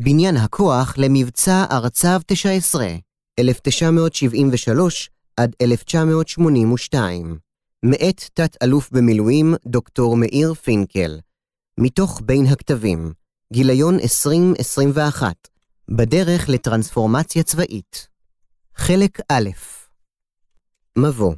בניין הכוח למבצע ארצב 19, 1973 עד 1982, מאת תת-אלוף במילואים דוקטור מאיר פינקל, מתוך בין הכתבים, גיליון 2021, בדרך לטרנספורמציה צבאית. חלק א' מבוא.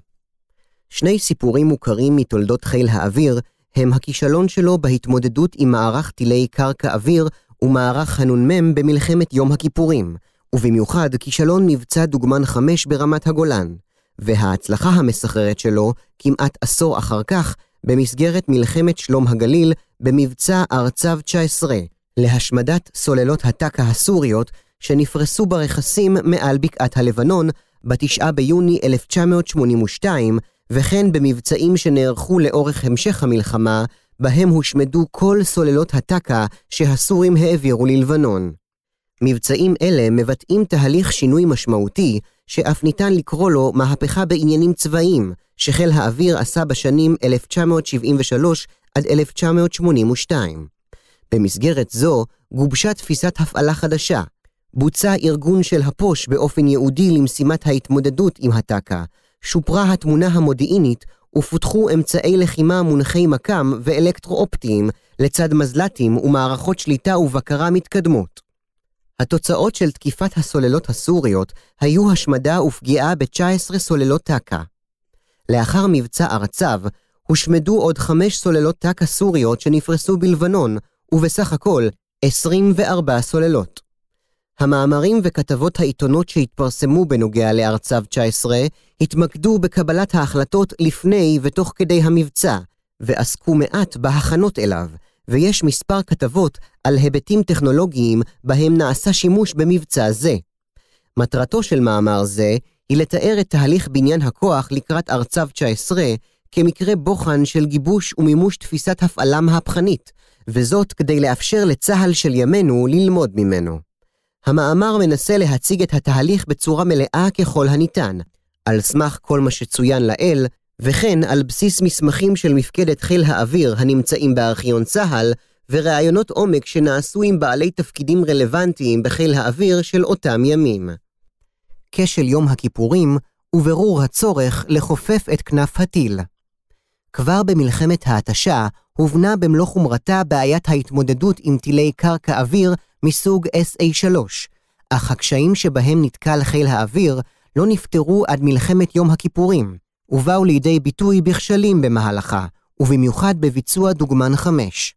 שני סיפורים מוכרים מתולדות חיל האוויר הם הכישלון שלו בהתמודדות עם מערך טילי קרקע אוויר ומערך הנ"מ במלחמת יום הכיפורים, ובמיוחד כישלון מבצע דוגמן 5 ברמת הגולן, וההצלחה המסחררת שלו, כמעט עשור אחר כך, במסגרת מלחמת שלום הגליל במבצע ארצב 19, להשמדת סוללות הטקה הסוריות שנפרסו ברכסים מעל בקעת הלבנון ב-9 ביוני 1982, וכן במבצעים שנערכו לאורך המשך המלחמה, בהם הושמדו כל סוללות הטקה שהסורים העבירו ללבנון. מבצעים אלה מבטאים תהליך שינוי משמעותי, שאף ניתן לקרוא לו מהפכה בעניינים צבאיים, שחיל האוויר עשה בשנים 1973 עד 1982. במסגרת זו גובשה תפיסת הפעלה חדשה. בוצע ארגון של הפוש באופן ייעודי למשימת ההתמודדות עם הטקה, שופרה התמונה המודיעינית ופותחו אמצעי לחימה מונחי מקם ואלקטרואופטיים לצד מזל"טים ומערכות שליטה ובקרה מתקדמות. התוצאות של תקיפת הסוללות הסוריות היו השמדה ופגיעה ב-19 סוללות טקה. לאחר מבצע ארצב, הושמדו עוד חמש סוללות טקה סוריות שנפרסו בלבנון, ובסך הכל 24 סוללות. המאמרים וכתבות העיתונות שהתפרסמו בנוגע לארצב 19 התמקדו בקבלת ההחלטות לפני ותוך כדי המבצע, ועסקו מעט בהכנות אליו, ויש מספר כתבות על היבטים טכנולוגיים בהם נעשה שימוש במבצע זה. מטרתו של מאמר זה היא לתאר את תהליך בניין הכוח לקראת ארצב 19 כמקרה בוחן של גיבוש ומימוש תפיסת הפעלה מהפכנית, וזאת כדי לאפשר לצה"ל של ימינו ללמוד ממנו. המאמר מנסה להציג את התהליך בצורה מלאה ככל הניתן, על סמך כל מה שצוין לעיל, וכן על בסיס מסמכים של מפקדת חיל האוויר הנמצאים בארכיון צה"ל, וראיונות עומק שנעשו עם בעלי תפקידים רלוונטיים בחיל האוויר של אותם ימים. כשל יום הכיפורים וברור הצורך לחופף את כנף הטיל. כבר במלחמת ההתשה הובנה במלוא חומרתה בעיית ההתמודדות עם טילי קרקע אוויר מסוג SA-3, אך הקשיים שבהם נתקל חיל האוויר לא נפתרו עד מלחמת יום הכיפורים, ובאו לידי ביטוי בכשלים במהלכה, ובמיוחד בביצוע דוגמן 5.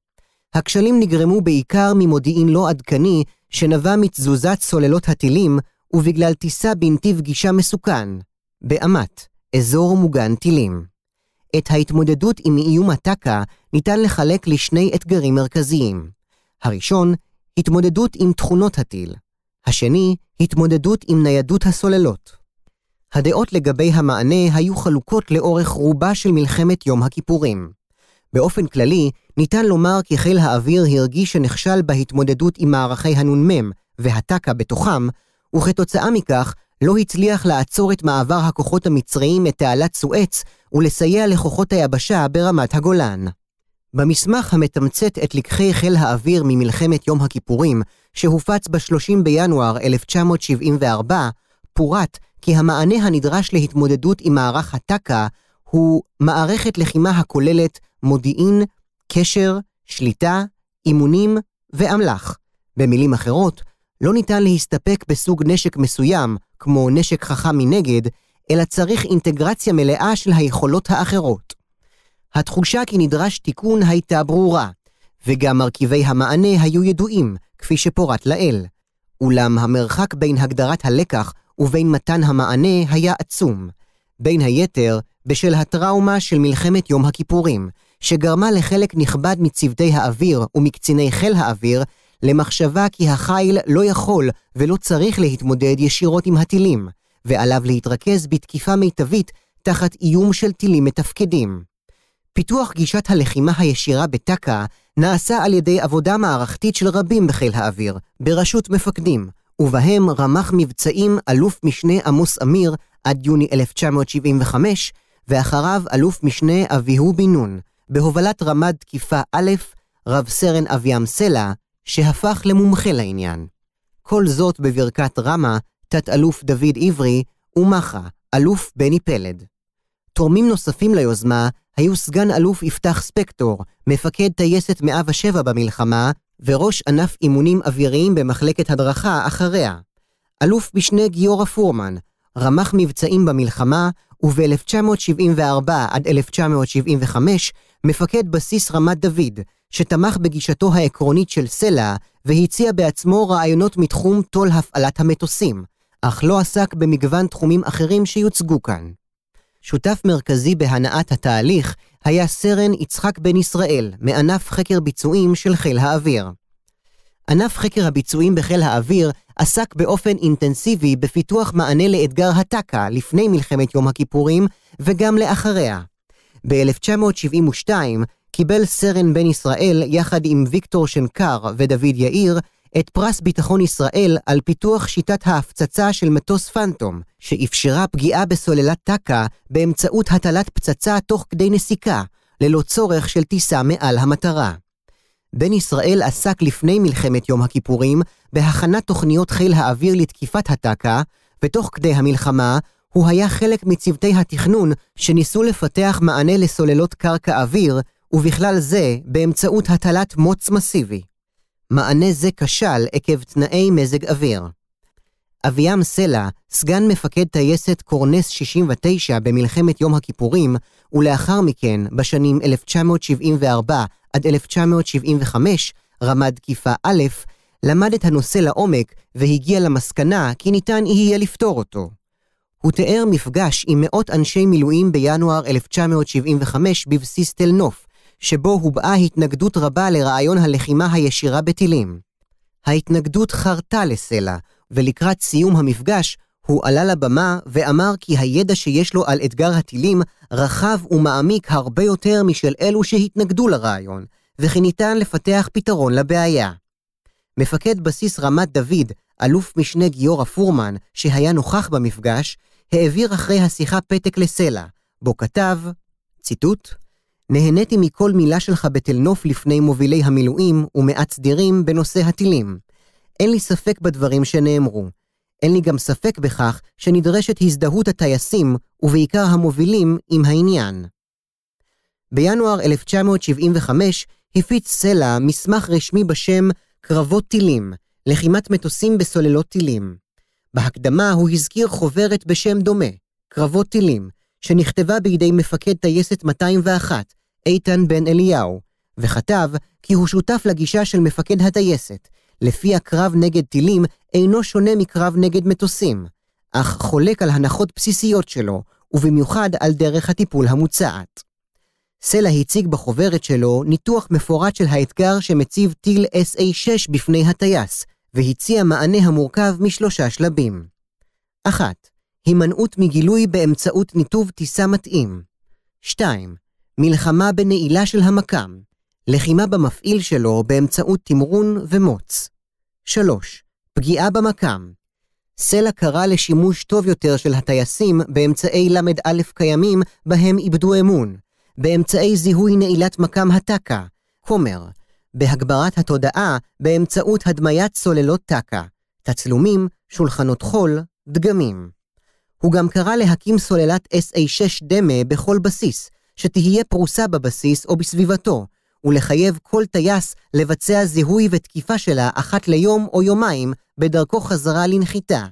הכשלים נגרמו בעיקר ממודיעין לא עדכני שנבע מתזוזת סוללות הטילים ובגלל טיסה בנתיב גישה מסוכן, באמת, אזור מוגן טילים. את ההתמודדות עם איום הטקה ניתן לחלק לשני אתגרים מרכזיים. הראשון, התמודדות עם תכונות הטיל. השני, התמודדות עם ניידות הסוללות. הדעות לגבי המענה היו חלוקות לאורך רובה של מלחמת יום הכיפורים. באופן כללי, ניתן לומר כי חיל האוויר הרגיש שנכשל בהתמודדות עם מערכי הנ"מ והטקה בתוכם, וכתוצאה מכך לא הצליח לעצור את מעבר הכוחות המצריים את תעלת סואץ ולסייע לכוחות היבשה ברמת הגולן. במסמך המתמצת את לקחי חיל האוויר ממלחמת יום הכיפורים, שהופץ ב-30 בינואר 1974, פורט כי המענה הנדרש להתמודדות עם מערך הטק"א הוא מערכת לחימה הכוללת מודיעין, קשר, שליטה, אימונים ואמל"ח. במילים אחרות, לא ניתן להסתפק בסוג נשק מסוים, כמו נשק חכם מנגד, אלא צריך אינטגרציה מלאה של היכולות האחרות. התחושה כי נדרש תיקון הייתה ברורה, וגם מרכיבי המענה היו ידועים, כפי שפורט לעיל. אולם המרחק בין הגדרת הלקח ובין מתן המענה היה עצום. בין היתר, בשל הטראומה של מלחמת יום הכיפורים, שגרמה לחלק נכבד מצוותי האוויר ומקציני חיל האוויר למחשבה כי החיל לא יכול ולא צריך להתמודד ישירות עם הטילים, ועליו להתרכז בתקיפה מיטבית תחת איום של טילים מתפקדים. פיתוח גישת הלחימה הישירה בטק"א נעשה על ידי עבודה מערכתית של רבים בחיל האוויר, בראשות מפקדים, ובהם רמ"ח מבצעים אלוף משנה עמוס אמיר עד יוני 1975, ואחריו אלוף משנה אביהו בן נון, בהובלת רמ"ד תקיפה א', רב סרן אביעם סלע, שהפך למומחה לעניין. כל זאת בברכת רמה, תת-אלוף דוד עברי, ומחה, אלוף בני פלד. תורמים נוספים ליוזמה היו סגן אלוף יפתח ספקטור, מפקד טייסת 107 במלחמה, וראש ענף אימונים אוויריים במחלקת הדרכה אחריה. אלוף משנה גיורא פורמן, רמ"ח מבצעים במלחמה, וב-1974 עד 1975 מפקד בסיס רמת דוד, שתמך בגישתו העקרונית של סלע, והציע בעצמו רעיונות מתחום תו"ל הפעלת המטוסים, אך לא עסק במגוון תחומים אחרים שיוצגו כאן. שותף מרכזי בהנעת התהליך היה סרן יצחק בן ישראל, מענף חקר ביצועים של חיל האוויר. ענף חקר הביצועים בחיל האוויר עסק באופן אינטנסיבי בפיתוח מענה לאתגר הטק"א לפני מלחמת יום הכיפורים וגם לאחריה. ב-1972 קיבל סרן בן ישראל יחד עם ויקטור שנקר ודוד יאיר את פרס ביטחון ישראל על פיתוח שיטת ההפצצה של מטוס פנטום, שאפשרה פגיעה בסוללת טק"א באמצעות הטלת פצצה תוך כדי נסיקה, ללא צורך של טיסה מעל המטרה. בן ישראל עסק לפני מלחמת יום הכיפורים בהכנת תוכניות חיל האוויר לתקיפת הטק"א, ותוך כדי המלחמה הוא היה חלק מצוותי התכנון שניסו לפתח מענה לסוללות קרקע אוויר, ובכלל זה באמצעות הטלת מוץ מסיבי. מענה זה כשל עקב תנאי מזג אוויר. אביעם סלע, סגן מפקד טייסת קורנס 69 במלחמת יום הכיפורים, ולאחר מכן, בשנים 1974 עד 1975, רמ"ד תקיפה א', למד את הנושא לעומק והגיע למסקנה כי ניתן יהיה לפתור אותו. הוא תיאר מפגש עם מאות אנשי מילואים בינואר 1975 בבסיס תל נוף, שבו הובעה התנגדות רבה לרעיון הלחימה הישירה בטילים. ההתנגדות חרתה לסלע, ולקראת סיום המפגש, הוא עלה לבמה ואמר כי הידע שיש לו על אתגר הטילים רחב ומעמיק הרבה יותר משל אלו שהתנגדו לרעיון, וכי ניתן לפתח פתרון לבעיה. מפקד בסיס רמת דוד, אלוף משנה גיורא פורמן, שהיה נוכח במפגש, העביר אחרי השיחה פתק לסלע, בו כתב, ציטוט, נהניתי מכל מילה שלך בתל נוף לפני מובילי המילואים ומעט סדירים בנושא הטילים. אין לי ספק בדברים שנאמרו. אין לי גם ספק בכך שנדרשת הזדהות הטייסים, ובעיקר המובילים, עם העניין. בינואר 1975 הפיץ סלע מסמך רשמי בשם קרבות טילים, לחימת מטוסים בסוללות טילים. בהקדמה הוא הזכיר חוברת בשם דומה, קרבות טילים, שנכתבה בידי מפקד טייסת 201, איתן בן אליהו, וכתב כי הוא שותף לגישה של מפקד הטייסת, לפי הקרב נגד טילים אינו שונה מקרב נגד מטוסים, אך חולק על הנחות בסיסיות שלו, ובמיוחד על דרך הטיפול המוצעת. סלע הציג בחוברת שלו ניתוח מפורט של האתגר שמציב טיל SA-6 בפני הטייס, והציע מענה המורכב משלושה שלבים. 1. הימנעות מגילוי באמצעות ניתוב טיסה מתאים. 2. מלחמה בנעילה של המקם. לחימה במפעיל שלו באמצעות תמרון ומוץ. 3. פגיעה במקם. סלע קרא לשימוש טוב יותר של הטייסים באמצעי ל"א קיימים בהם איבדו אמון, באמצעי זיהוי נעילת מקם הטק"א, כומר, בהגברת התודעה באמצעות הדמיית סוללות טק"א, תצלומים, שולחנות חול, דגמים. הוא גם קרא להקים סוללת SA-6 דמה בכל בסיס, שתהיה פרוסה בבסיס או בסביבתו, ולחייב כל טייס לבצע זיהוי ותקיפה שלה אחת ליום או יומיים בדרכו חזרה לנחיתה.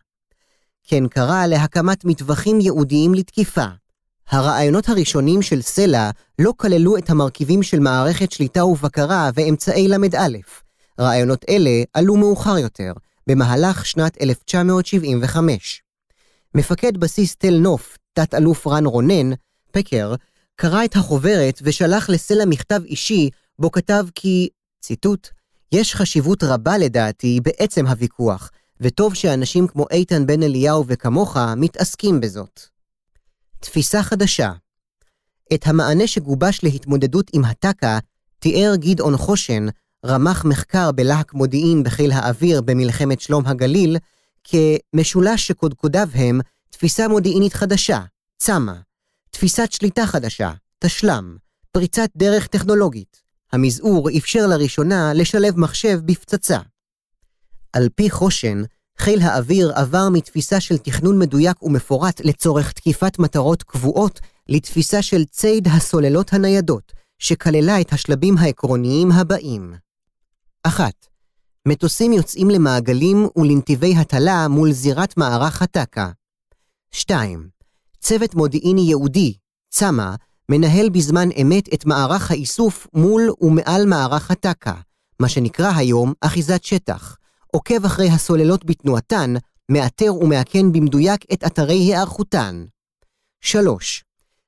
כן קרא להקמת מטווחים ייעודיים לתקיפה. הרעיונות הראשונים של סלע לא כללו את המרכיבים של מערכת שליטה ובקרה ואמצעי ל"א. רעיונות אלה עלו מאוחר יותר, במהלך שנת 1975. מפקד בסיס תל נוף, תת-אלוף רן רונן, פקר, קרא את החוברת ושלח לסלע מכתב אישי, בו כתב כי, ציטוט, יש חשיבות רבה לדעתי בעצם הוויכוח, וטוב שאנשים כמו איתן בן אליהו וכמוך מתעסקים בזאת. תפיסה חדשה את המענה שגובש להתמודדות עם הטק"א תיאר גדעון חושן, רמ"ח מחקר בלהק מודיעין בחיל האוויר במלחמת שלום הגליל, כמשולש שקודקודיו הם תפיסה מודיעינית חדשה, צמ"ה, תפיסת שליטה חדשה, תשל"ם, פריצת דרך טכנולוגית, המזעור אפשר לראשונה לשלב מחשב בפצצה. על פי חושן, חיל האוויר עבר מתפיסה של תכנון מדויק ומפורט לצורך תקיפת מטרות קבועות לתפיסה של ציד הסוללות הניידות, שכללה את השלבים העקרוניים הבאים. 1. מטוסים יוצאים למעגלים ולנתיבי הטלה מול זירת מערך הטק"א. 2. צוות מודיעיני ייעודי, צמ"ה, מנהל בזמן אמת את מערך האיסוף מול ומעל מערך הטק"א, מה שנקרא היום אחיזת שטח, עוקב אחרי הסוללות בתנועתן, מאתר ומאכן במדויק את אתרי היערכותן. 3.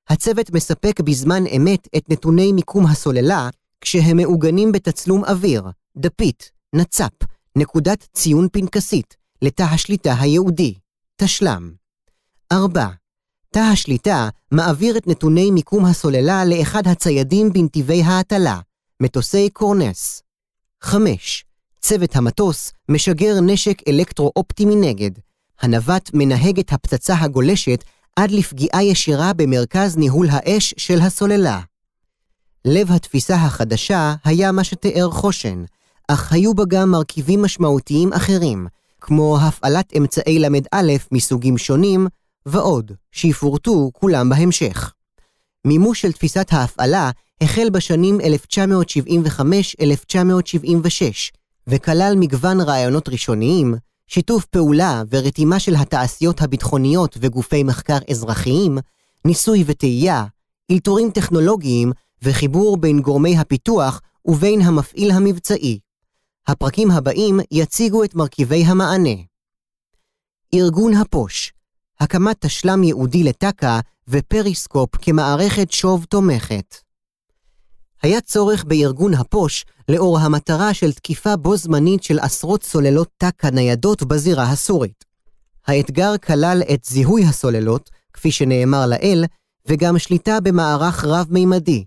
הצוות מספק בזמן אמת את נתוני מיקום הסוללה כשהם מעוגנים בתצלום אוויר, דפית, נצ"פ, נקודת ציון פנקסית, לתא השליטה הייעודי, תשל"ם. 4. תא השליטה מעביר את נתוני מיקום הסוללה לאחד הציידים בנתיבי ההטלה, מטוסי קורנס. 5. צוות המטוס משגר נשק אלקטרו-אופטי מנגד. הנווט מנהג את הפצצה הגולשת עד לפגיעה ישירה במרכז ניהול האש של הסוללה. לב התפיסה החדשה היה מה שתיאר חושן, אך היו בה גם מרכיבים משמעותיים אחרים, כמו הפעלת אמצעי ל"א מסוגים שונים, ועוד, שיפורטו כולם בהמשך. מימוש של תפיסת ההפעלה החל בשנים 1975-1976, וכלל מגוון רעיונות ראשוניים, שיתוף פעולה ורתימה של התעשיות הביטחוניות וגופי מחקר אזרחיים, ניסוי וטעייה, אלתורים טכנולוגיים וחיבור בין גורמי הפיתוח ובין המפעיל המבצעי. הפרקים הבאים יציגו את מרכיבי המענה. ארגון הפוש, הקמת תשלם ייעודי לטק"א ופריסקופ כמערכת שוב תומכת. היה צורך בארגון הפוש לאור המטרה של תקיפה בו זמנית של עשרות סוללות טק"א ניידות בזירה הסורית. האתגר כלל את זיהוי הסוללות, כפי שנאמר לעיל, וגם שליטה במערך רב-מימדי,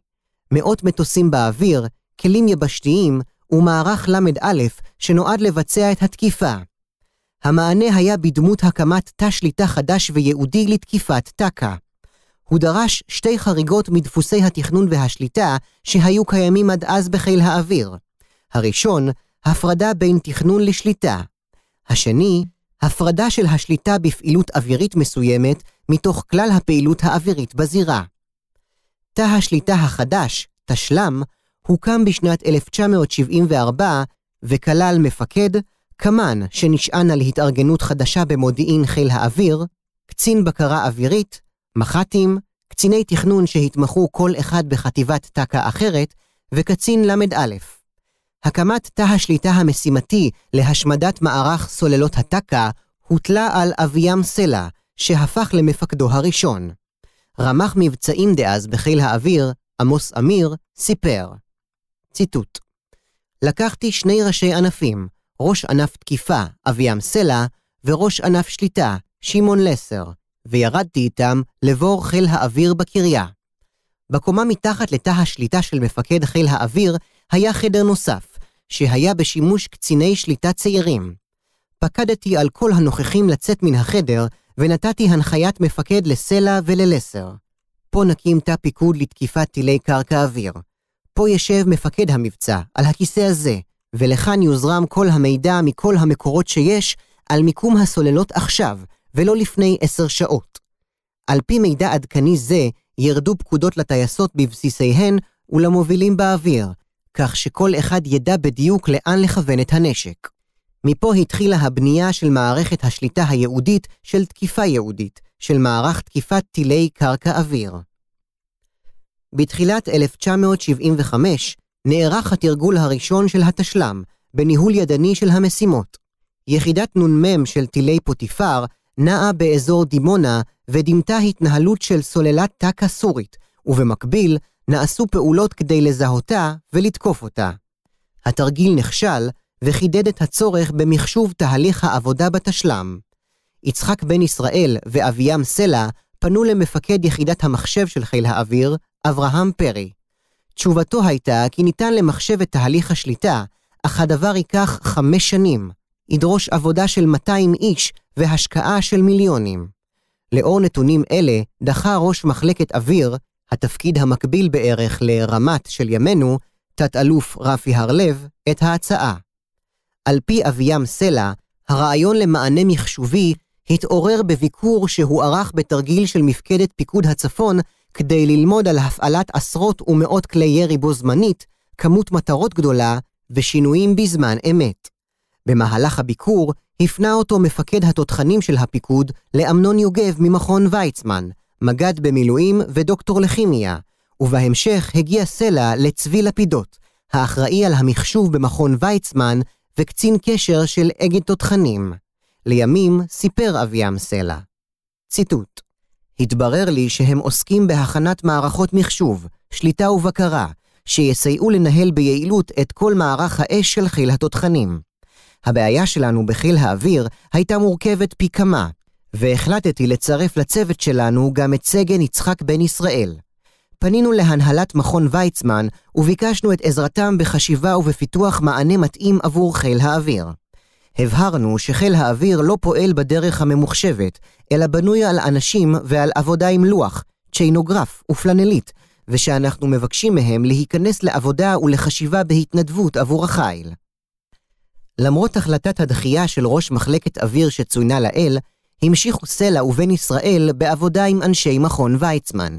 מאות מטוסים באוויר, כלים יבשתיים ומערך ל"א שנועד לבצע את התקיפה. המענה היה בדמות הקמת תא שליטה חדש וייעודי לתקיפת טק"א. הוא דרש שתי חריגות מדפוסי התכנון והשליטה שהיו קיימים עד אז בחיל האוויר. הראשון, הפרדה בין תכנון לשליטה. השני, הפרדה של השליטה בפעילות אווירית מסוימת מתוך כלל הפעילות האווירית בזירה. תא השליטה החדש, תשל"ם, הוקם בשנת 1974 וכלל מפקד, קמ"ן שנשען על התארגנות חדשה במודיעין חיל האוויר, קצין בקרה אווירית, מח"טים, קציני תכנון שהתמחו כל אחד בחטיבת טק"א אחרת, וקצין ל"א. הקמת תא השליטה המשימתי להשמדת מערך סוללות הטק"א הוטלה על אביאם סלע, שהפך למפקדו הראשון. רמ"ח מבצעים דאז בחיל האוויר, עמוס אמיר, סיפר. ציטוט: לקחתי שני ראשי ענפים, ראש ענף תקיפה, אביאם סלע, וראש ענף שליטה, שמעון לסר, וירדתי איתם לבור חיל האוויר בקריה. בקומה מתחת לתא השליטה של מפקד חיל האוויר היה חדר נוסף, שהיה בשימוש קציני שליטה צעירים. פקדתי על כל הנוכחים לצאת מן החדר, ונתתי הנחיית מפקד לסלע וללסר. פה נקים תא פיקוד לתקיפת טילי קרקע אוויר. פה ישב מפקד המבצע, על הכיסא הזה, ולכאן יוזרם כל המידע מכל המקורות שיש על מיקום הסוללות עכשיו, ולא לפני עשר שעות. על פי מידע עדכני זה, ירדו פקודות לטייסות בבסיסיהן ולמובילים באוויר, כך שכל אחד ידע בדיוק לאן לכוון את הנשק. מפה התחילה הבנייה של מערכת השליטה הייעודית של תקיפה ייעודית, של מערך תקיפת טילי קרקע אוויר. בתחילת 1975 נערך התרגול הראשון של התשל"ם, בניהול ידני של המשימות. יחידת נ"מ של טילי פוטיפר נעה באזור דימונה ודימתה התנהלות של סוללת טק"א סורית, ובמקביל נעשו פעולות כדי לזהותה ולתקוף אותה. התרגיל נכשל וחידד את הצורך במחשוב תהליך העבודה בתשל"ם. יצחק בן ישראל ואביאם סלע פנו למפקד יחידת המחשב של חיל האוויר, אברהם פרי. תשובתו הייתה כי ניתן למחשב את תהליך השליטה, אך הדבר ייקח חמש שנים, ידרוש עבודה של 200 איש והשקעה של מיליונים. לאור נתונים אלה, דחה ראש מחלקת אוויר, התפקיד המקביל בערך לרמת של ימינו, תת-אלוף רפי הרלב, את ההצעה. על פי אביאם סלע, הרעיון למענה מחשובי התעורר בביקור שהוא ערך בתרגיל של מפקדת פיקוד הצפון כדי ללמוד על הפעלת עשרות ומאות כלי ירי בו זמנית, כמות מטרות גדולה ושינויים בזמן אמת. במהלך הביקור הפנה אותו מפקד התותחנים של הפיקוד לאמנון יוגב ממכון ויצמן, מג"ד במילואים ודוקטור לכימיה, ובהמשך הגיע סלע לצבי לפידות, האחראי על המחשוב במכון ויצמן וקצין קשר של אגד תותחנים. לימים סיפר אביאם סלע. ציטוט: התברר לי שהם עוסקים בהכנת מערכות מחשוב, שליטה ובקרה, שיסייעו לנהל ביעילות את כל מערך האש של חיל התותחנים. הבעיה שלנו בחיל האוויר הייתה מורכבת פי כמה, והחלטתי לצרף לצוות שלנו גם את סגן יצחק בן ישראל. פנינו להנהלת מכון ויצמן וביקשנו את עזרתם בחשיבה ובפיתוח מענה מתאים עבור חיל האוויר. הבהרנו שחיל האוויר לא פועל בדרך הממוחשבת, אלא בנוי על אנשים ועל עבודה עם לוח, צ'יינוגרף ופלנלית, ושאנחנו מבקשים מהם להיכנס לעבודה ולחשיבה בהתנדבות עבור החיל. למרות החלטת הדחייה של ראש מחלקת אוויר שצוינה לאל, המשיכו סלע ובן ישראל בעבודה עם אנשי מכון ויצמן.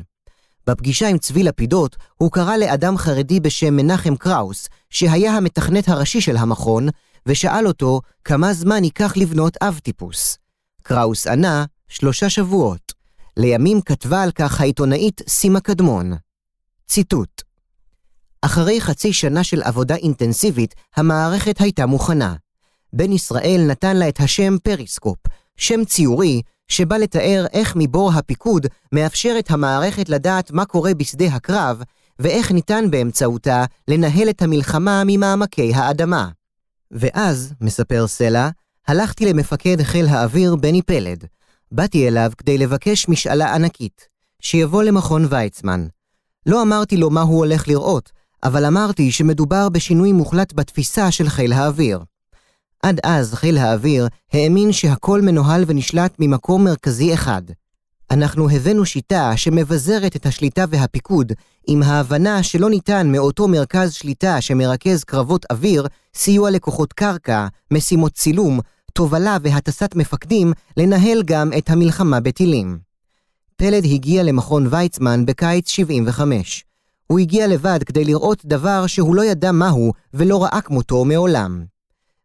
בפגישה עם צבי לפידות, הוא קרא לאדם חרדי בשם מנחם קראוס, שהיה המתכנת הראשי של המכון, ושאל אותו כמה זמן ייקח לבנות אב טיפוס. קראוס ענה, שלושה שבועות. לימים כתבה על כך העיתונאית סימה קדמון. ציטוט: אחרי חצי שנה של עבודה אינטנסיבית, המערכת הייתה מוכנה. בן ישראל נתן לה את השם פריסקופ, שם ציורי שבא לתאר איך מבור הפיקוד מאפשרת המערכת לדעת מה קורה בשדה הקרב, ואיך ניתן באמצעותה לנהל את המלחמה ממעמקי האדמה. ואז, מספר סלע, הלכתי למפקד חיל האוויר בני פלד. באתי אליו כדי לבקש משאלה ענקית, שיבוא למכון ויצמן. לא אמרתי לו מה הוא הולך לראות, אבל אמרתי שמדובר בשינוי מוחלט בתפיסה של חיל האוויר. עד אז חיל האוויר האמין שהכל מנוהל ונשלט ממקום מרכזי אחד. אנחנו הבאנו שיטה שמבזרת את השליטה והפיקוד, עם ההבנה שלא ניתן מאותו מרכז שליטה שמרכז קרבות אוויר, סיוע לכוחות קרקע, משימות צילום, תובלה והטסת מפקדים, לנהל גם את המלחמה בטילים. פלד הגיע למכון ויצמן בקיץ 75. הוא הגיע לבד כדי לראות דבר שהוא לא ידע מהו ולא ראה כמותו מעולם.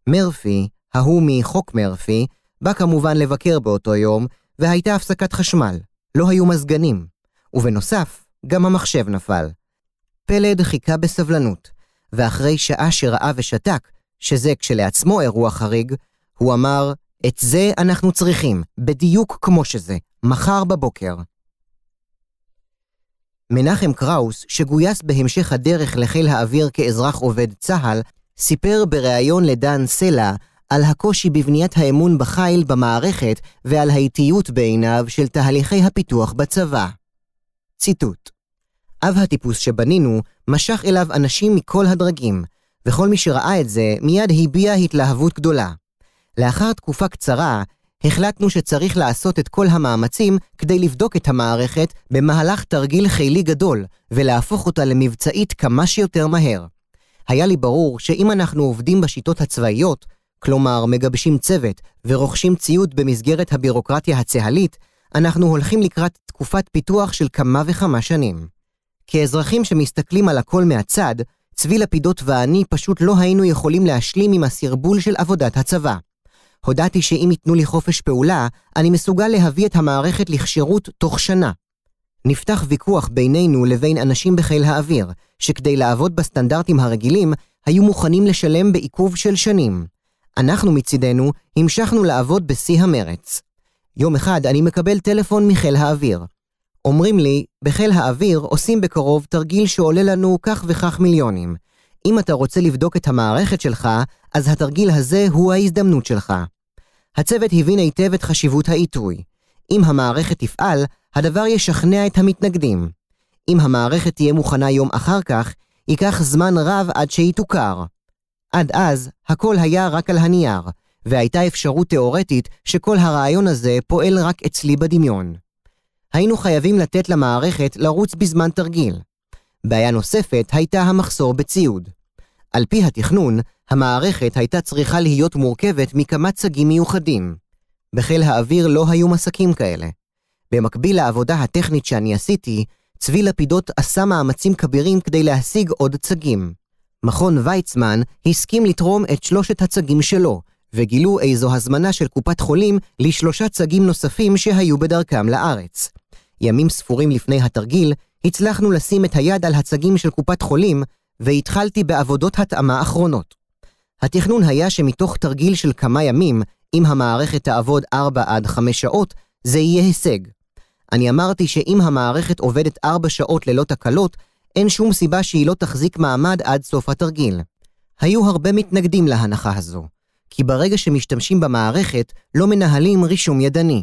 מרפי, ההוא מחוק מרפי, בא כמובן לבקר באותו יום, והייתה הפסקת חשמל. לא היו מזגנים. ובנוסף, גם המחשב נפל. פלד חיכה בסבלנות, ואחרי שעה שראה ושתק, שזה כשלעצמו אירוע חריג, הוא אמר, את זה אנחנו צריכים, בדיוק כמו שזה, מחר בבוקר. מנחם קראוס, שגויס בהמשך הדרך לחיל האוויר כאזרח עובד צה"ל, סיפר בריאיון לדן סלע על הקושי בבניית האמון בחיל במערכת ועל האיטיות בעיניו של תהליכי הפיתוח בצבא. ציטוט: אב הטיפוס שבנינו משך אליו אנשים מכל הדרגים, וכל מי שראה את זה מיד הביע התלהבות גדולה. לאחר תקופה קצרה, החלטנו שצריך לעשות את כל המאמצים כדי לבדוק את המערכת במהלך תרגיל חילי גדול, ולהפוך אותה למבצעית כמה שיותר מהר. היה לי ברור שאם אנחנו עובדים בשיטות הצבאיות, כלומר מגבשים צוות ורוכשים ציוד במסגרת הבירוקרטיה הצה"לית, אנחנו הולכים לקראת תקופת פיתוח של כמה וכמה שנים. כאזרחים שמסתכלים על הכל מהצד, צבי לפידות ואני פשוט לא היינו יכולים להשלים עם הסרבול של עבודת הצבא. הודעתי שאם ייתנו לי חופש פעולה, אני מסוגל להביא את המערכת לכשירות תוך שנה. נפתח ויכוח בינינו לבין אנשים בחיל האוויר, שכדי לעבוד בסטנדרטים הרגילים, היו מוכנים לשלם בעיכוב של שנים. אנחנו מצידנו המשכנו לעבוד בשיא המרץ. יום אחד אני מקבל טלפון מחיל האוויר. אומרים לי, בחיל האוויר עושים בקרוב תרגיל שעולה לנו כך וכך מיליונים. אם אתה רוצה לבדוק את המערכת שלך, אז התרגיל הזה הוא ההזדמנות שלך. הצוות הבין היטב את חשיבות העיתוי. אם המערכת תפעל, הדבר ישכנע את המתנגדים. אם המערכת תהיה מוכנה יום אחר כך, ייקח זמן רב עד שהיא תוכר. עד אז, הכל היה רק על הנייר, והייתה אפשרות תאורטית שכל הרעיון הזה פועל רק אצלי בדמיון. היינו חייבים לתת למערכת לרוץ בזמן תרגיל. בעיה נוספת הייתה המחסור בציוד. על פי התכנון, המערכת הייתה צריכה להיות מורכבת מכמה צגים מיוחדים. בחיל האוויר לא היו מסקים כאלה. במקביל לעבודה הטכנית שאני עשיתי, צבי לפידות עשה מאמצים כבירים כדי להשיג עוד צגים. מכון ויצמן הסכים לתרום את שלושת הצגים שלו, וגילו איזו הזמנה של קופת חולים לשלושה צגים נוספים שהיו בדרכם לארץ. ימים ספורים לפני התרגיל, הצלחנו לשים את היד על הצגים של קופת חולים, והתחלתי בעבודות התאמה אחרונות. התכנון היה שמתוך תרגיל של כמה ימים, אם המערכת תעבוד 4 עד 5 שעות, זה יהיה הישג. אני אמרתי שאם המערכת עובדת 4 שעות ללא תקלות, אין שום סיבה שהיא לא תחזיק מעמד עד סוף התרגיל. היו הרבה מתנגדים להנחה הזו, כי ברגע שמשתמשים במערכת, לא מנהלים רישום ידני.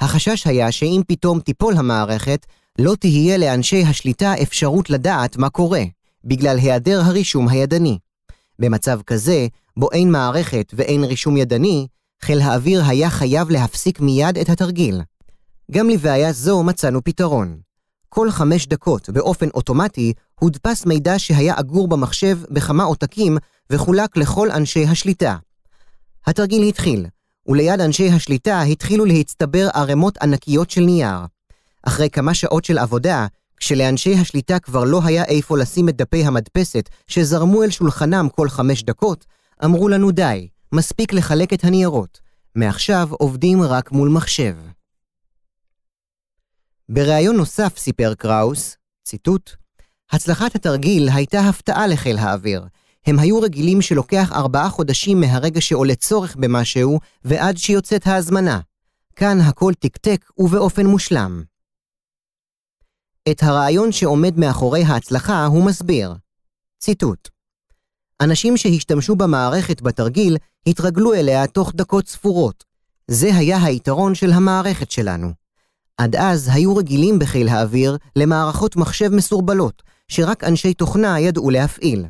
החשש היה שאם פתאום תיפול המערכת, לא תהיה לאנשי השליטה אפשרות לדעת מה קורה, בגלל היעדר הרישום הידני. במצב כזה, בו אין מערכת ואין רישום ידני, חיל האוויר היה חייב להפסיק מיד את התרגיל. גם לבעיה זו מצאנו פתרון. כל חמש דקות, באופן אוטומטי, הודפס מידע שהיה אגור במחשב בכמה עותקים וחולק לכל אנשי השליטה. התרגיל התחיל, וליד אנשי השליטה התחילו להצטבר ערימות ענקיות של נייר. אחרי כמה שעות של עבודה, כשלאנשי השליטה כבר לא היה איפה לשים את דפי המדפסת שזרמו אל שולחנם כל חמש דקות, אמרו לנו די, מספיק לחלק את הניירות. מעכשיו עובדים רק מול מחשב. בריאיון נוסף סיפר קראוס, ציטוט, הצלחת התרגיל הייתה הפתעה לחיל האוויר. הם היו רגילים שלוקח ארבעה חודשים מהרגע שעולה צורך במשהו ועד שיוצאת ההזמנה. כאן הכל תקתק ובאופן מושלם. את הרעיון שעומד מאחורי ההצלחה הוא מסביר. ציטוט: אנשים שהשתמשו במערכת בתרגיל התרגלו אליה תוך דקות ספורות. זה היה היתרון של המערכת שלנו. עד אז היו רגילים בחיל האוויר למערכות מחשב מסורבלות, שרק אנשי תוכנה ידעו להפעיל.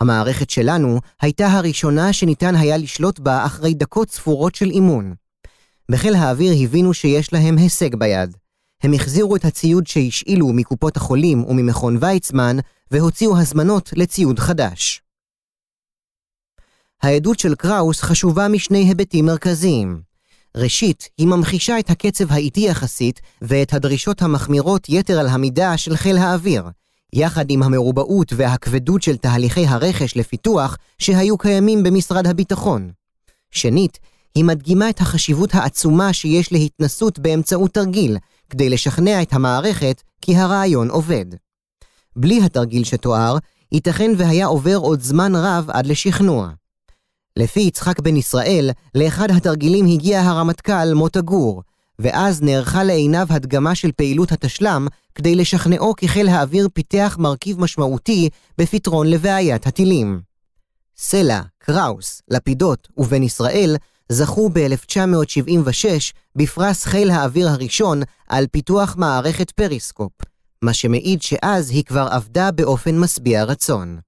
המערכת שלנו הייתה הראשונה שניתן היה לשלוט בה אחרי דקות ספורות של אימון. בחיל האוויר הבינו שיש להם הישג ביד. הם החזירו את הציוד שהשאילו מקופות החולים וממכון ויצמן, והוציאו הזמנות לציוד חדש. העדות של קראוס חשובה משני היבטים מרכזיים. ראשית, היא ממחישה את הקצב האיטי יחסית ואת הדרישות המחמירות יתר על המידה של חיל האוויר, יחד עם המרובעות והכבדות של תהליכי הרכש לפיתוח שהיו קיימים במשרד הביטחון. שנית, היא מדגימה את החשיבות העצומה שיש להתנסות באמצעות תרגיל, כדי לשכנע את המערכת כי הרעיון עובד. בלי התרגיל שתואר, ייתכן והיה עובר עוד זמן רב עד לשכנוע. לפי יצחק בן ישראל, לאחד התרגילים הגיע הרמטכ"ל מוטה גור, ואז נערכה לעיניו הדגמה של פעילות התשל"ם כדי לשכנעו כי חיל האוויר פיתח מרכיב משמעותי בפתרון לבעיית הטילים. סלע, קראוס, לפידות ובן ישראל זכו ב-1976 בפרס חיל האוויר הראשון על פיתוח מערכת פריסקופ, מה שמעיד שאז היא כבר עבדה באופן משביע רצון.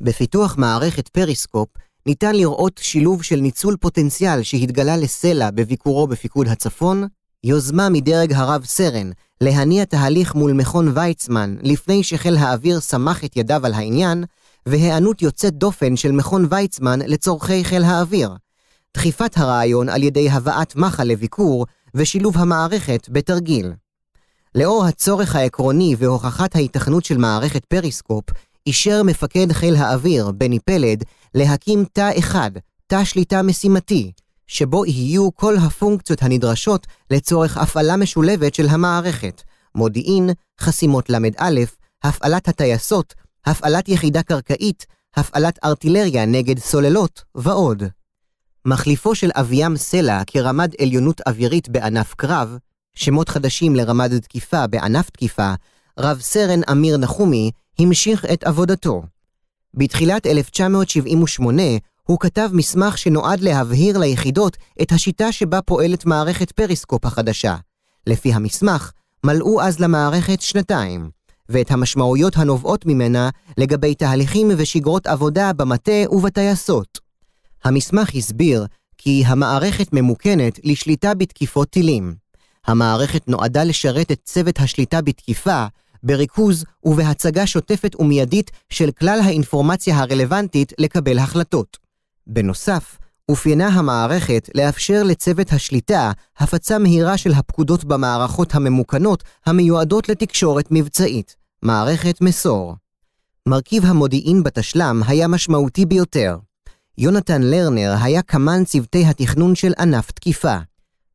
בפיתוח מערכת פריסקופ ניתן לראות שילוב של ניצול פוטנציאל שהתגלה לסלע בביקורו בפיקוד הצפון, יוזמה מדרג הרב סרן להניע תהליך מול מכון ויצמן לפני שחיל האוויר סמך את ידיו על העניין, והיענות יוצאת דופן של מכון ויצמן לצורכי חיל האוויר, דחיפת הרעיון על ידי הבאת מח"ל לביקור ושילוב המערכת בתרגיל. לאור הצורך העקרוני והוכחת ההיתכנות של מערכת פריסקופ, אישר מפקד חיל האוויר, בני פלד, להקים תא אחד, תא שליטה משימתי, שבו יהיו כל הפונקציות הנדרשות לצורך הפעלה משולבת של המערכת, מודיעין, חסימות ל"א, הפעלת הטייסות, הפעלת יחידה קרקעית, הפעלת ארטילריה נגד סוללות ועוד. מחליפו של אביאם סלע כרמד עליונות אווירית בענף קרב, שמות חדשים לרמד תקיפה בענף תקיפה, רב סרן אמיר נחומי המשיך את עבודתו. בתחילת 1978 הוא כתב מסמך שנועד להבהיר ליחידות את השיטה שבה פועלת מערכת פריסקופ החדשה. לפי המסמך, מלאו אז למערכת שנתיים, ואת המשמעויות הנובעות ממנה לגבי תהליכים ושגרות עבודה במטה ובטייסות. המסמך הסביר כי המערכת ממוכנת לשליטה בתקיפות טילים. המערכת נועדה לשרת את צוות השליטה בתקיפה, בריכוז ובהצגה שוטפת ומיידית של כלל האינפורמציה הרלוונטית לקבל החלטות. בנוסף, אופיינה המערכת לאפשר לצוות השליטה הפצה מהירה של הפקודות במערכות הממוכנות המיועדות לתקשורת מבצעית, מערכת מסור. מרכיב המודיעין בתשלם היה משמעותי ביותר. יונתן לרנר היה קמ"ן צוותי התכנון של ענף תקיפה.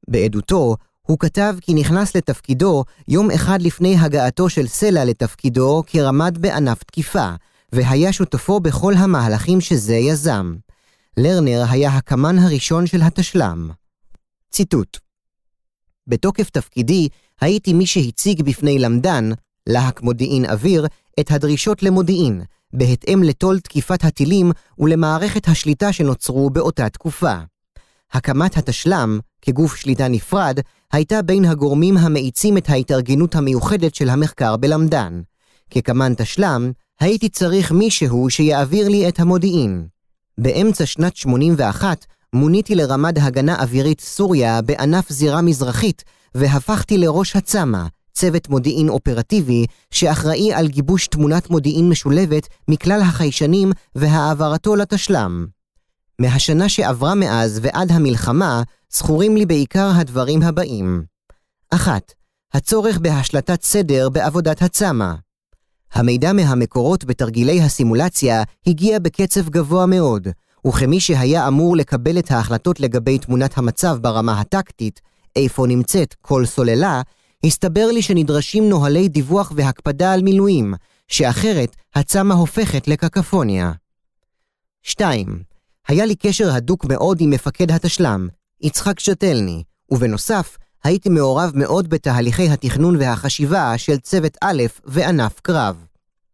בעדותו, הוא כתב כי נכנס לתפקידו יום אחד לפני הגעתו של סלע לתפקידו כרמ"ד בענף תקיפה, והיה שותפו בכל המהלכים שזה יזם. לרנר היה הקמ"ן הראשון של התשל"ם. ציטוט בתוקף תפקידי הייתי מי שהציג בפני למדן, להק מודיעין אוויר, את הדרישות למודיעין, בהתאם לטול תקיפת הטילים ולמערכת השליטה שנוצרו באותה תקופה. הקמת התשל"ם, כגוף שליטה נפרד, הייתה בין הגורמים המאיצים את ההתארגנות המיוחדת של המחקר בלמדן. כקמ"ן תשל"ם, הייתי צריך מישהו שיעביר לי את המודיעין. באמצע שנת 81 מוניתי לרמד הגנה אווירית סוריה בענף זירה מזרחית, והפכתי לראש הצמ"ה, צוות מודיעין אופרטיבי, שאחראי על גיבוש תמונת מודיעין משולבת מכלל החיישנים והעברתו לתשל"ם. מהשנה שעברה מאז ועד המלחמה, זכורים לי בעיקר הדברים הבאים. 1. הצורך בהשלטת סדר בעבודת הצמ"ה. המידע מהמקורות בתרגילי הסימולציה הגיע בקצב גבוה מאוד, וכמי שהיה אמור לקבל את ההחלטות לגבי תמונת המצב ברמה הטקטית, איפה נמצאת כל סוללה, הסתבר לי שנדרשים נוהלי דיווח והקפדה על מילואים, שאחרת הצמ"ה הופכת לקקפוניה. 2. היה לי קשר הדוק מאוד עם מפקד התשל"ם, יצחק שטלני, ובנוסף, הייתי מעורב מאוד בתהליכי התכנון והחשיבה של צוות א' וענף קרב.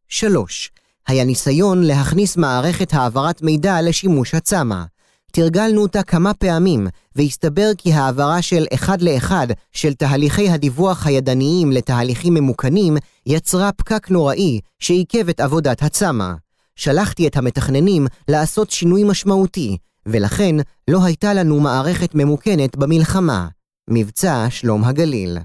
3. היה ניסיון להכניס מערכת העברת מידע לשימוש הצמ"ה. תרגלנו אותה כמה פעמים, והסתבר כי העברה של אחד לאחד של תהליכי הדיווח הידניים לתהליכים ממוכנים יצרה פקק נוראי שעיכב את עבודת הצמ"ה. שלחתי את המתכננים לעשות שינוי משמעותי, ולכן לא הייתה לנו מערכת ממוכנת במלחמה. מבצע שלום הגליל.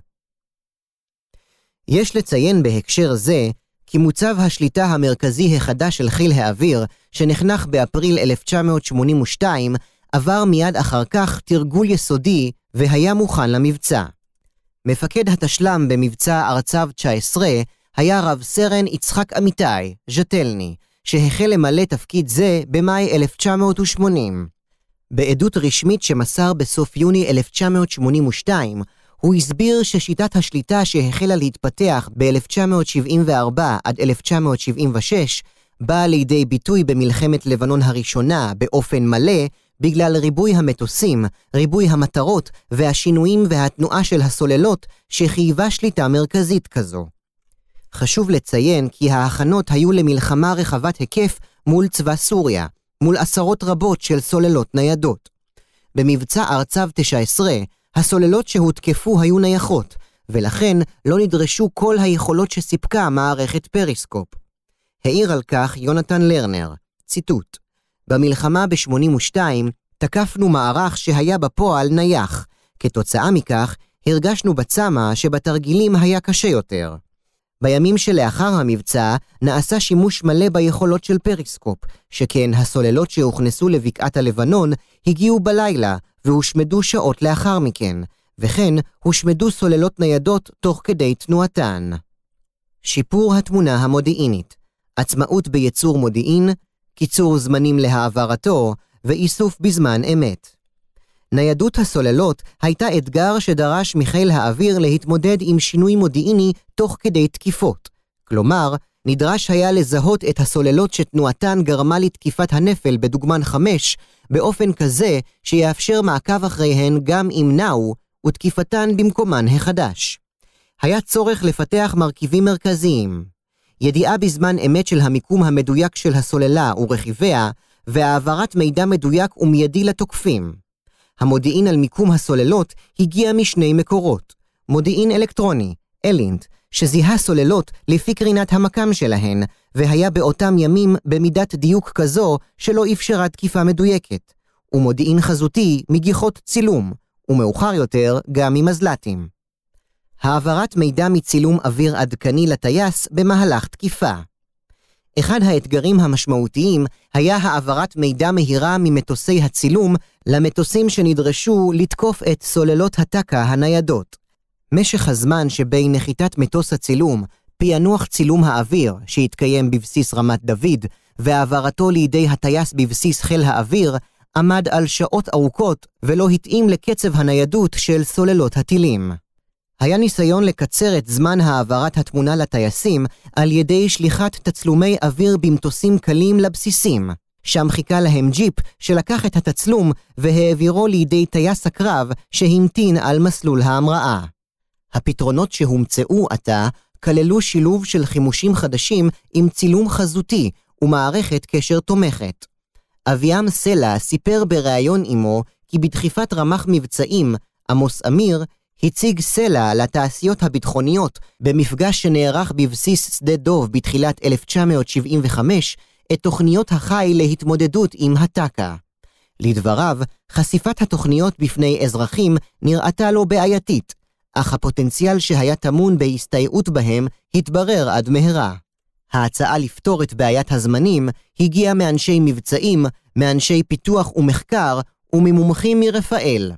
יש לציין בהקשר זה כי מוצב השליטה המרכזי החדש של חיל האוויר, שנחנך באפריל 1982, עבר מיד אחר כך תרגול יסודי והיה מוכן למבצע. מפקד התשל"ם במבצע ארצב 19 היה רב סרן יצחק אמיתי, ז'טלני, שהחל למלא תפקיד זה במאי 1980. בעדות רשמית שמסר בסוף יוני 1982, הוא הסביר ששיטת השליטה שהחלה להתפתח ב-1974 עד 1976 באה לידי ביטוי במלחמת לבנון הראשונה באופן מלא בגלל ריבוי המטוסים, ריבוי המטרות והשינויים והתנועה של הסוללות שחייבה שליטה מרכזית כזו. חשוב לציין כי ההכנות היו למלחמה רחבת היקף מול צבא סוריה, מול עשרות רבות של סוללות ניידות. במבצע ארצב 19, הסוללות שהותקפו היו נייחות, ולכן לא נדרשו כל היכולות שסיפקה מערכת פריסקופ. העיר על כך יונתן לרנר, ציטוט: במלחמה ב-82 תקפנו מערך שהיה בפועל נייח. כתוצאה מכך, הרגשנו בצמ"ה שבתרגילים היה קשה יותר. בימים שלאחר המבצע נעשה שימוש מלא ביכולות של פריסקופ, שכן הסוללות שהוכנסו לבקעת הלבנון הגיעו בלילה והושמדו שעות לאחר מכן, וכן הושמדו סוללות ניידות תוך כדי תנועתן. שיפור התמונה המודיעינית, עצמאות בייצור מודיעין, קיצור זמנים להעברתו ואיסוף בזמן אמת. ניידות הסוללות הייתה אתגר שדרש מחיל האוויר להתמודד עם שינוי מודיעיני תוך כדי תקיפות. כלומר, נדרש היה לזהות את הסוללות שתנועתן גרמה לתקיפת הנפל בדוגמן 5, באופן כזה שיאפשר מעקב אחריהן גם אם נעו, ותקיפתן במקומן החדש. היה צורך לפתח מרכיבים מרכזיים. ידיעה בזמן אמת של המיקום המדויק של הסוללה ורכיביה, והעברת מידע מדויק ומיידי לתוקפים. המודיעין על מיקום הסוללות הגיע משני מקורות. מודיעין אלקטרוני, אלינט, שזיהה סוללות לפי קרינת המקם שלהן, והיה באותם ימים במידת דיוק כזו שלא אפשרה תקיפה מדויקת, ומודיעין חזותי מגיחות צילום, ומאוחר יותר גם ממזל"טים. העברת מידע מצילום אוויר עדכני לטייס במהלך תקיפה. אחד האתגרים המשמעותיים היה העברת מידע מהירה ממטוסי הצילום למטוסים שנדרשו לתקוף את סוללות הטק"א הניידות. משך הזמן שבין נחיתת מטוס הצילום, פענוח צילום האוויר, שהתקיים בבסיס רמת דוד, והעברתו לידי הטייס בבסיס חיל האוויר, עמד על שעות ארוכות ולא התאים לקצב הניידות של סוללות הטילים. היה ניסיון לקצר את זמן העברת התמונה לטייסים על ידי שליחת תצלומי אוויר במטוסים קלים לבסיסים. שם חיכה להם ג'יפ שלקח את התצלום והעבירו לידי טייס הקרב שהמתין על מסלול ההמראה. הפתרונות שהומצאו עתה כללו שילוב של חימושים חדשים עם צילום חזותי ומערכת קשר תומכת. אביעם סלע סיפר בריאיון עמו כי בדחיפת רמ"ח מבצעים, עמוס אמיר, הציג סלע לתעשיות הביטחוניות במפגש שנערך בבסיס שדה דוב בתחילת 1975 את תוכניות החי להתמודדות עם הטק"א. לדבריו, חשיפת התוכניות בפני אזרחים נראתה לו בעייתית, אך הפוטנציאל שהיה טמון בהסתייעות בהם התברר עד מהרה. ההצעה לפתור את בעיית הזמנים הגיעה מאנשי מבצעים, מאנשי פיתוח ומחקר וממומחים מרפאל.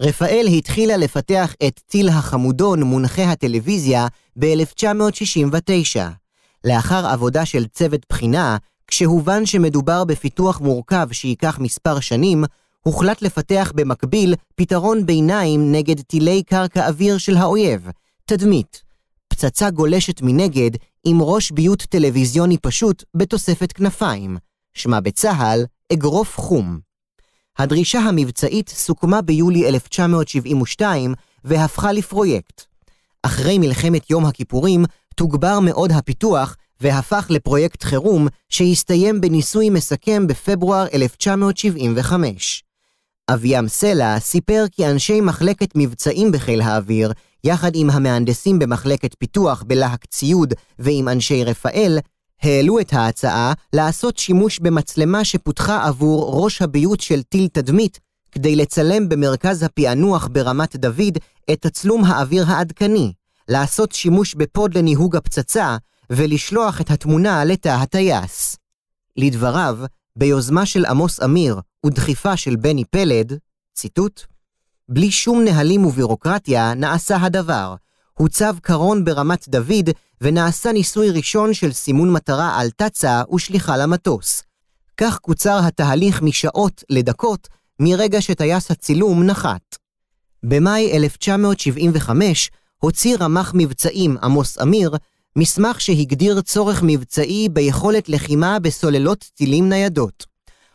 רפאל התחילה לפתח את טיל החמודון מונחה הטלוויזיה ב-1969. לאחר עבודה של צוות בחינה, כשהובן שמדובר בפיתוח מורכב שייקח מספר שנים, הוחלט לפתח במקביל פתרון ביניים נגד טילי קרקע אוויר של האויב, תדמית. פצצה גולשת מנגד עם ראש ביות טלוויזיוני פשוט בתוספת כנפיים. שמה בצה"ל אגרוף חום. הדרישה המבצעית סוכמה ביולי 1972 והפכה לפרויקט. אחרי מלחמת יום הכיפורים תוגבר מאוד הפיתוח והפך לפרויקט חירום שהסתיים בניסוי מסכם בפברואר 1975. אביעם סלע סיפר כי אנשי מחלקת מבצעים בחיל האוויר, יחד עם המהנדסים במחלקת פיתוח בלהק ציוד ועם אנשי רפאל, העלו את ההצעה לעשות שימוש במצלמה שפותחה עבור ראש הביוט של טיל תדמית, כדי לצלם במרכז הפענוח ברמת דוד את תצלום האוויר העדכני, לעשות שימוש בפוד לניהוג הפצצה, ולשלוח את התמונה לתא הטייס. לדבריו, ביוזמה של עמוס אמיר ודחיפה של בני פלד, ציטוט, בלי שום נהלים ובירוקרטיה נעשה הדבר. הוצב קרון ברמת דוד ונעשה ניסוי ראשון של סימון מטרה על תצה ושליחה למטוס. כך קוצר התהליך משעות לדקות מרגע שטייס הצילום נחת. במאי 1975 הוציא רמ"ח מבצעים עמוס אמיר מסמך שהגדיר צורך מבצעי ביכולת לחימה בסוללות טילים ניידות.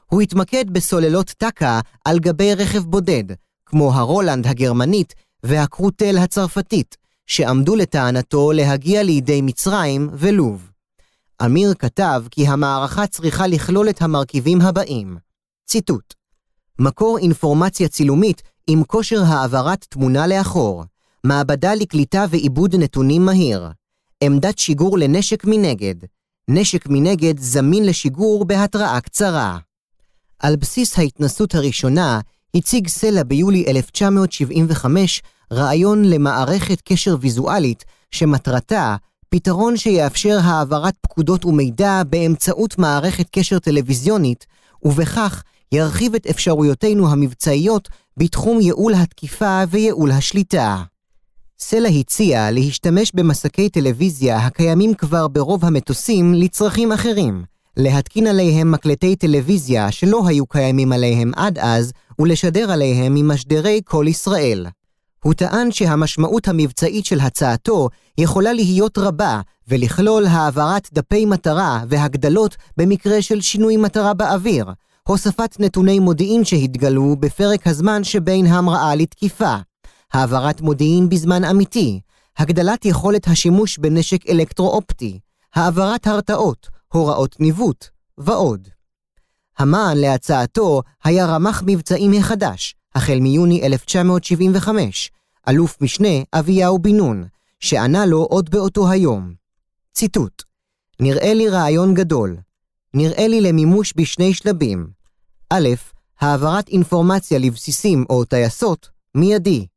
הוא התמקד בסוללות טק"א על גבי רכב בודד, כמו הרולנד הגרמנית והקרוטל הצרפתית, שעמדו לטענתו להגיע לידי מצרים ולוב. אמיר כתב כי המערכה צריכה לכלול את המרכיבים הבאים. ציטוט: מקור אינפורמציה צילומית עם כושר העברת תמונה לאחור, מעבדה לקליטה ועיבוד נתונים מהיר, עמדת שיגור לנשק מנגד, נשק מנגד זמין לשיגור בהתראה קצרה. על בסיס ההתנסות הראשונה, הציג סלע ביולי 1975 רעיון למערכת קשר ויזואלית, שמטרתה פתרון שיאפשר העברת פקודות ומידע באמצעות מערכת קשר טלוויזיונית, ובכך ירחיב את אפשרויותינו המבצעיות בתחום ייעול התקיפה וייעול השליטה. סלע הציע להשתמש במסקי טלוויזיה הקיימים כבר ברוב המטוסים לצרכים אחרים, להתקין עליהם מקלטי טלוויזיה שלא היו קיימים עליהם עד אז, ולשדר עליהם ממשדרי כל ישראל. הוא טען שהמשמעות המבצעית של הצעתו יכולה להיות רבה, ולכלול העברת דפי מטרה והגדלות במקרה של שינוי מטרה באוויר, הוספת נתוני מודיעין שהתגלו בפרק הזמן שבין המראה לתקיפה, העברת מודיעין בזמן אמיתי, הגדלת יכולת השימוש בנשק אלקטרו-אופטי, העברת הרתעות, הוראות ניווט, ועוד. המען להצעתו היה רמ"ח מבצעים החדש, החל מיוני 1975, אלוף משנה אביהו בן נון, שענה לו עוד באותו היום. ציטוט: נראה לי רעיון גדול. נראה לי למימוש בשני שלבים. א', העברת אינפורמציה לבסיסים או טייסות, מיידי.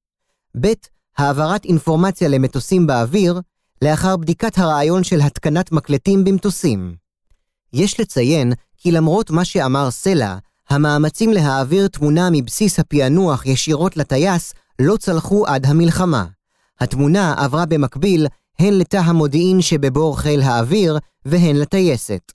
ב', העברת אינפורמציה למטוסים באוויר, לאחר בדיקת הרעיון של התקנת מקלטים במטוסים. יש לציין כי למרות מה שאמר סלע, המאמצים להעביר תמונה מבסיס הפענוח ישירות לטייס לא צלחו עד המלחמה. התמונה עברה במקביל הן לתא המודיעין שבבור חיל האוויר והן לטייסת.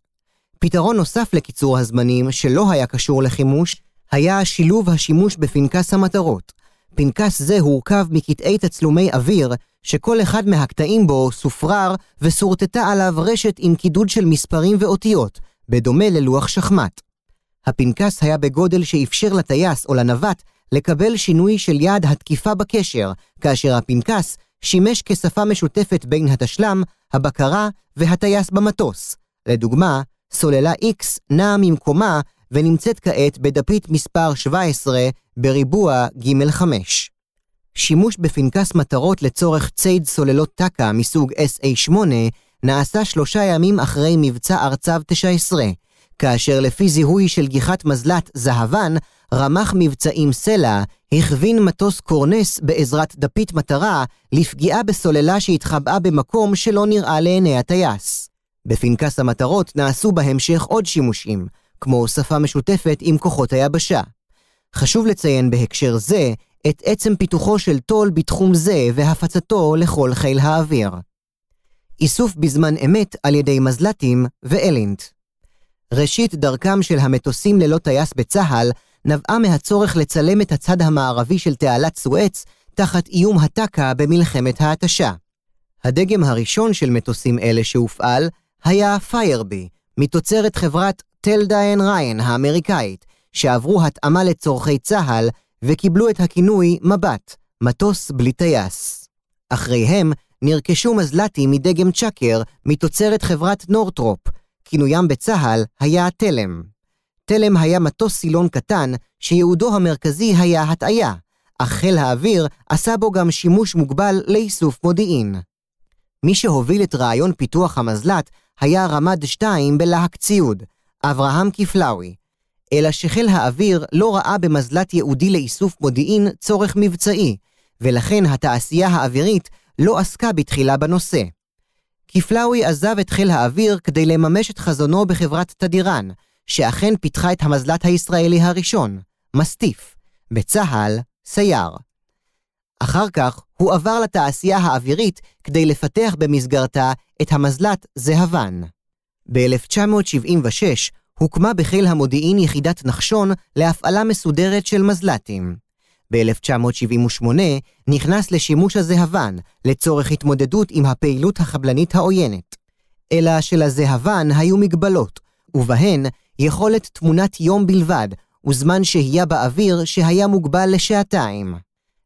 פתרון נוסף לקיצור הזמנים, שלא היה קשור לחימוש, היה שילוב השימוש בפנקס המטרות. פנקס זה הורכב מקטעי תצלומי אוויר, שכל אחד מהקטעים בו סופרר ושורטטה עליו רשת עם קידוד של מספרים ואותיות, בדומה ללוח שחמט. הפנקס היה בגודל שאפשר לטייס או לנווט לקבל שינוי של יעד התקיפה בקשר, כאשר הפנקס שימש כשפה משותפת בין התשלם, הבקרה והטייס במטוס. לדוגמה, סוללה X נעה ממקומה ונמצאת כעת בדפית מספר 17 בריבוע ג'5. שימוש בפנקס מטרות לצורך ציד סוללות טק"א מסוג SA-8 נעשה שלושה ימים אחרי מבצע ארצב 19, כאשר לפי זיהוי של גיחת מזל"ט זהבן, רמ"ח מבצעים סלע הכווין מטוס קורנס בעזרת דפית מטרה לפגיעה בסוללה שהתחבאה במקום שלא נראה לעיני הטייס. בפנקס המטרות נעשו בהמשך עוד שימושים, כמו שפה משותפת עם כוחות היבשה. חשוב לציין בהקשר זה את עצם פיתוחו של טול בתחום זה והפצתו לכל חיל האוויר. איסוף בזמן אמת על ידי מזל"טים ואלינט. ראשית דרכם של המטוסים ללא טייס בצה"ל נבעה מהצורך לצלם את הצד המערבי של תעלת סואץ תחת איום הטק"א במלחמת ההתשה. הדגם הראשון של מטוסים אלה שהופעל היה פיירבי, מתוצרת חברת טלדה ריין האמריקאית, שעברו התאמה לצורכי צה"ל וקיבלו את הכינוי מבט, מטוס בלי טייס. אחריהם נרכשו מזל"טים מדגם צ'קר מתוצרת חברת נורטרופ, כינוים בצה"ל היה תלם. תלם היה מטוס סילון קטן, שייעודו המרכזי היה הטעיה, אך חיל האוויר עשה בו גם שימוש מוגבל לאיסוף מודיעין. מי שהוביל את רעיון פיתוח המזל"ט היה רמ"ד 2 בלהק ציוד, אברהם קיפלאוי, אלא שחיל האוויר לא ראה במזל"ט ייעודי לאיסוף מודיעין צורך מבצעי, ולכן התעשייה האווירית לא עסקה בתחילה בנושא. קיפלאוי עזב את חיל האוויר כדי לממש את חזונו בחברת תדירן, שאכן פיתחה את המזל"ט הישראלי הראשון, מסטיף, בצה"ל, סייר. אחר כך הוא עבר לתעשייה האווירית כדי לפתח במסגרתה את המזל"ט זהבן. ב-1976 הוקמה בחיל המודיעין יחידת נחשון להפעלה מסודרת של מזל"טים. ב-1978 נכנס לשימוש הזהבן לצורך התמודדות עם הפעילות החבלנית העוינת. אלא שלזהבן היו מגבלות, ובהן יכולת תמונת יום בלבד, וזמן שהייה באוויר שהיה מוגבל לשעתיים.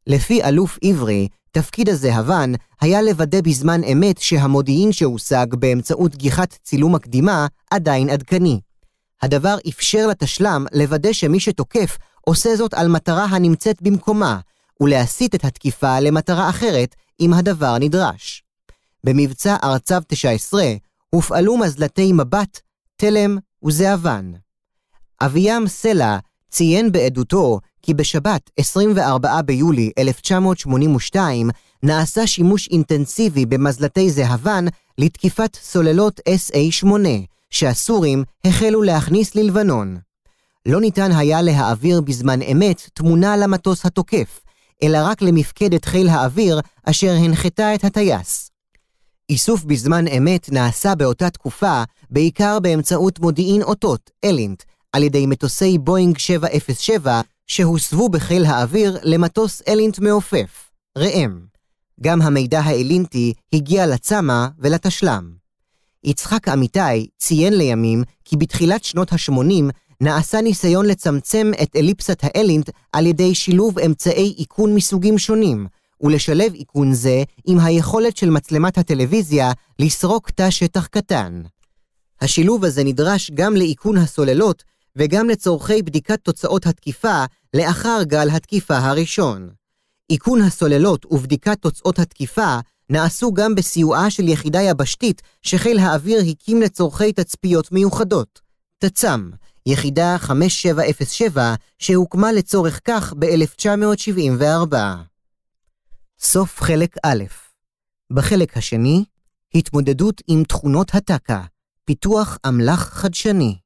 לפי אלוף עברי, תפקיד הזהבן היה לוודא בזמן אמת שהמודיעין שהושג באמצעות גיחת צילום מקדימה עדיין עדכני. הדבר אפשר לתשלם לוודא שמי שתוקף עושה זאת על מטרה הנמצאת במקומה, ולהסיט את התקיפה למטרה אחרת אם הדבר נדרש. במבצע ארצב 19 הופעלו מזלתי מבט, תלם וזהבן. אביאם סלע ציין בעדותו כי בשבת 24 ביולי 1982 נעשה שימוש אינטנסיבי במזלתי זהבן לתקיפת סוללות SA-8, שהסורים החלו להכניס ללבנון. לא ניתן היה להעביר בזמן אמת תמונה למטוס התוקף, אלא רק למפקדת חיל האוויר אשר הנחתה את הטייס. איסוף בזמן אמת נעשה באותה תקופה בעיקר באמצעות מודיעין אותות, אלינט, על ידי מטוסי בואינג 707 שהוסבו בחיל האוויר למטוס אלינט מעופף, ראם. גם המידע האלינטי הגיע לצמ"ה ולתשל"ם. יצחק אמיתי ציין לימים כי בתחילת שנות ה-80 נעשה ניסיון לצמצם את אליפסת האלינט על ידי שילוב אמצעי איכון מסוגים שונים, ולשלב איכון זה עם היכולת של מצלמת הטלוויזיה לסרוק תא שטח קטן. השילוב הזה נדרש גם לאיכון הסוללות וגם לצורכי בדיקת תוצאות התקיפה לאחר גל התקיפה הראשון. איכון הסוללות ובדיקת תוצאות התקיפה נעשו גם בסיועה של יחידה יבשתית שחיל האוויר הקים לצורכי תצפיות מיוחדות, תצ"ם, יחידה 5707, שהוקמה לצורך כך ב-1974. סוף חלק א'. בחלק השני, התמודדות עם תכונות הטקה, פיתוח אמל"ח חדשני.